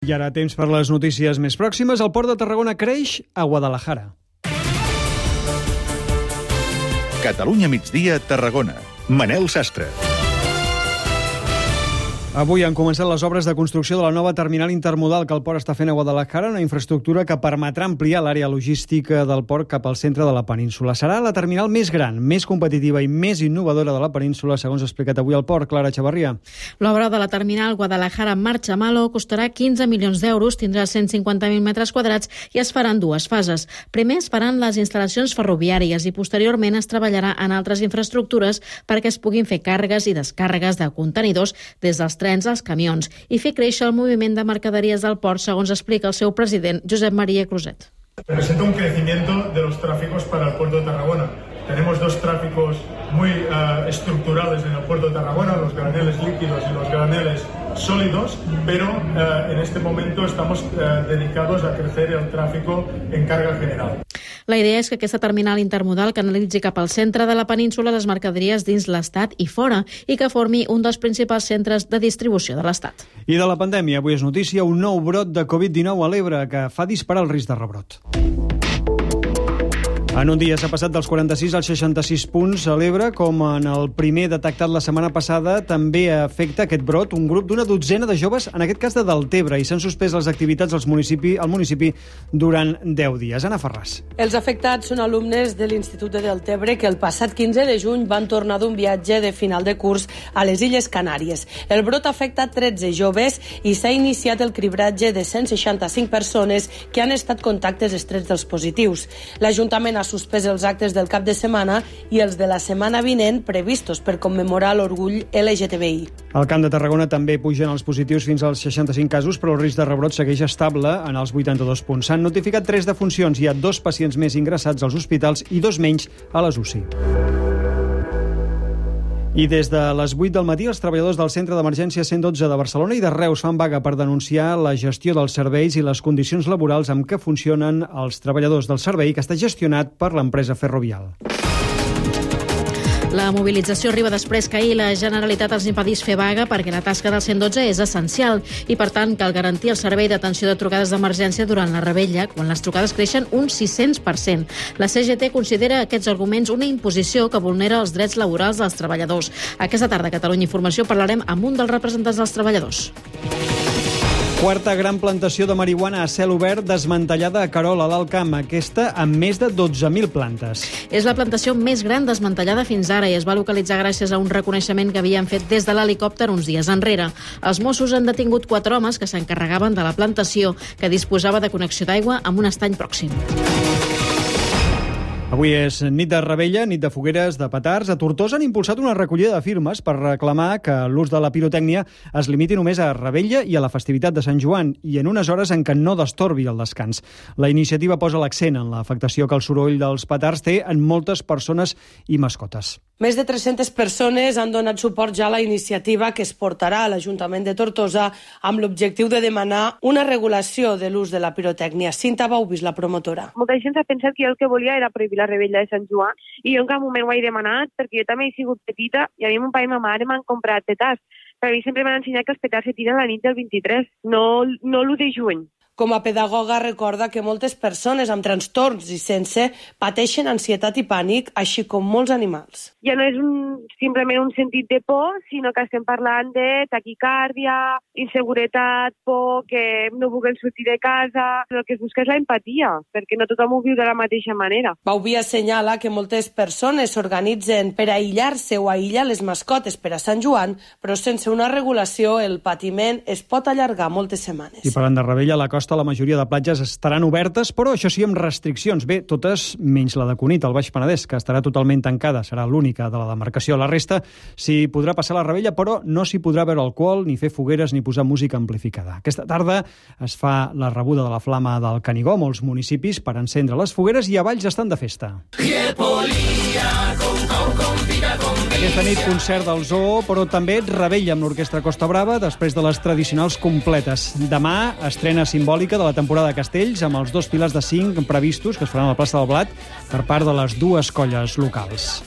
I ara temps per les notícies més pròximes. El port de Tarragona creix a Guadalajara. Catalunya migdia, Tarragona. Manel Sastre. Avui han començat les obres de construcció de la nova terminal intermodal que el port està fent a Guadalajara, una infraestructura que permetrà ampliar l'àrea logística del port cap al centre de la península. Serà la terminal més gran, més competitiva i més innovadora de la península, segons ha explicat avui el port. Clara Xavarria. L'obra de la terminal Guadalajara Marcha Malo costarà 15 milions d'euros, tindrà 150.000 metres quadrats i es faran dues fases. Primer es faran les instal·lacions ferroviàries i posteriorment es treballarà en altres infraestructures perquè es puguin fer càrregues i descàrregues de contenidors des dels trens als camions i fer créixer el moviment de mercaderies del port, segons explica el seu president, Josep Maria Cruzet. Representa un crecimiento de los tráficos para el puerto de Tarragona. Tenemos dos tráficos muy uh, estructurales en el puerto de Tarragona, los graneles líquidos y los graneles sólidos, pero uh, en este momento estamos uh, dedicados a crecer el tráfico en carga general. La idea és que aquesta terminal intermodal canalitzi cap al centre de la península les mercaderies dins l'Estat i fora i que formi un dels principals centres de distribució de l'Estat. I de la pandèmia, avui és notícia un nou brot de Covid-19 a l'Ebre que fa disparar el risc de rebrot. En un dia s'ha passat dels 46 als 66 punts a l'Ebre, com en el primer detectat la setmana passada, també afecta aquest brot un grup d'una dotzena de joves, en aquest cas de Deltebre, i s'han suspès les activitats al municipi, al municipi durant 10 dies. Anna Ferràs. Els afectats són alumnes de l'Institut de Deltebre que el passat 15 de juny van tornar d'un viatge de final de curs a les Illes Canàries. El brot afecta 13 joves i s'ha iniciat el cribratge de 165 persones que han estat contactes estrets dels positius. L'Ajuntament ha suspès els actes del cap de setmana i els de la setmana vinent previstos per commemorar l'orgull LGTBI. Al Camp de Tarragona també pugen els positius fins als 65 casos, però el risc de rebrot segueix estable en els 82 punts. S'han notificat tres defuncions, hi ha dos pacients més ingressats als hospitals i dos menys a les UCI. I des de les 8 del matí, els treballadors del Centre d'Emergència 112 de Barcelona i de Reus fan vaga per denunciar la gestió dels serveis i les condicions laborals amb què funcionen els treballadors del servei que està gestionat per l'empresa Ferrovial. La mobilització arriba després que ahir la Generalitat els impedís fer vaga perquè la tasca del 112 és essencial i, per tant, cal garantir el servei d'atenció de trucades d'emergència durant la rebella, quan les trucades creixen un 600%. La CGT considera aquests arguments una imposició que vulnera els drets laborals dels treballadors. Aquesta tarda a Catalunya Informació parlarem amb un dels representants dels treballadors. Quarta gran plantació de marihuana a cel obert desmantellada a Carol, a l'Alt Camp, aquesta amb més de 12.000 plantes. És la plantació més gran desmantellada fins ara i es va localitzar gràcies a un reconeixement que havien fet des de l'helicòpter uns dies enrere. Els Mossos han detingut quatre homes que s'encarregaven de la plantació, que disposava de connexió d'aigua amb un estany pròxim. Avui és nit de rebella, nit de fogueres, de petards. A Tortosa han impulsat una recollida de firmes per reclamar que l'ús de la pirotècnia es limiti només a rebella i a la festivitat de Sant Joan i en unes hores en què no destorbi el descans. La iniciativa posa l'accent en l'afectació que el soroll dels petards té en moltes persones i mascotes. Més de 300 persones han donat suport ja a la iniciativa que es portarà a l'Ajuntament de Tortosa amb l'objectiu de demanar una regulació de l'ús de la pirotècnia. Cinta Baubis, la promotora. Molta gent s'ha pensat que jo el que volia era prohibir la rebella de Sant Joan i jo en cap moment ho he demanat perquè jo també he sigut petita i a mi mon pare i ma mare m'han comprat petards. Però a mi sempre m'han ensenyat que els petards se tiren la nit del 23, no, no l'1 de juny. Com a pedagoga recorda que moltes persones amb trastorns i sense pateixen ansietat i pànic, així com molts animals. Ja no és un, simplement un sentit de por, sinó que estem parlant de taquicàrdia, inseguretat, por, que no vulguin sortir de casa... El que es busca és la empatia, perquè no tothom ho viu de la mateixa manera. Bauvi assenyala que moltes persones s'organitzen per aïllar-se o aïllar les mascotes per a Sant Joan, però sense una regulació el patiment es pot allargar moltes setmanes. I parlant de rebella, la costa la majoria de platges estaran obertes, però això sí amb restriccions. Bé, totes menys la de Cunit, al Baix Penedès, que estarà totalment tancada, serà l'única de la demarcació. La resta s'hi podrà passar la rebella, però no s'hi podrà veure alcohol, ni fer fogueres, ni posar música amplificada. Aquesta tarda es fa la rebuda de la flama del Canigó, molts municipis, per encendre les fogueres i a Valls estan de festa. Aquesta nit concert del Zoo, però també rebella amb l'Orquestra Costa Brava després de les tradicionals completes. Demà estrena simbòlica de la temporada de Castells amb els dos pilars de cinc previstos que es faran a la plaça del Blat per part de les dues colles locals.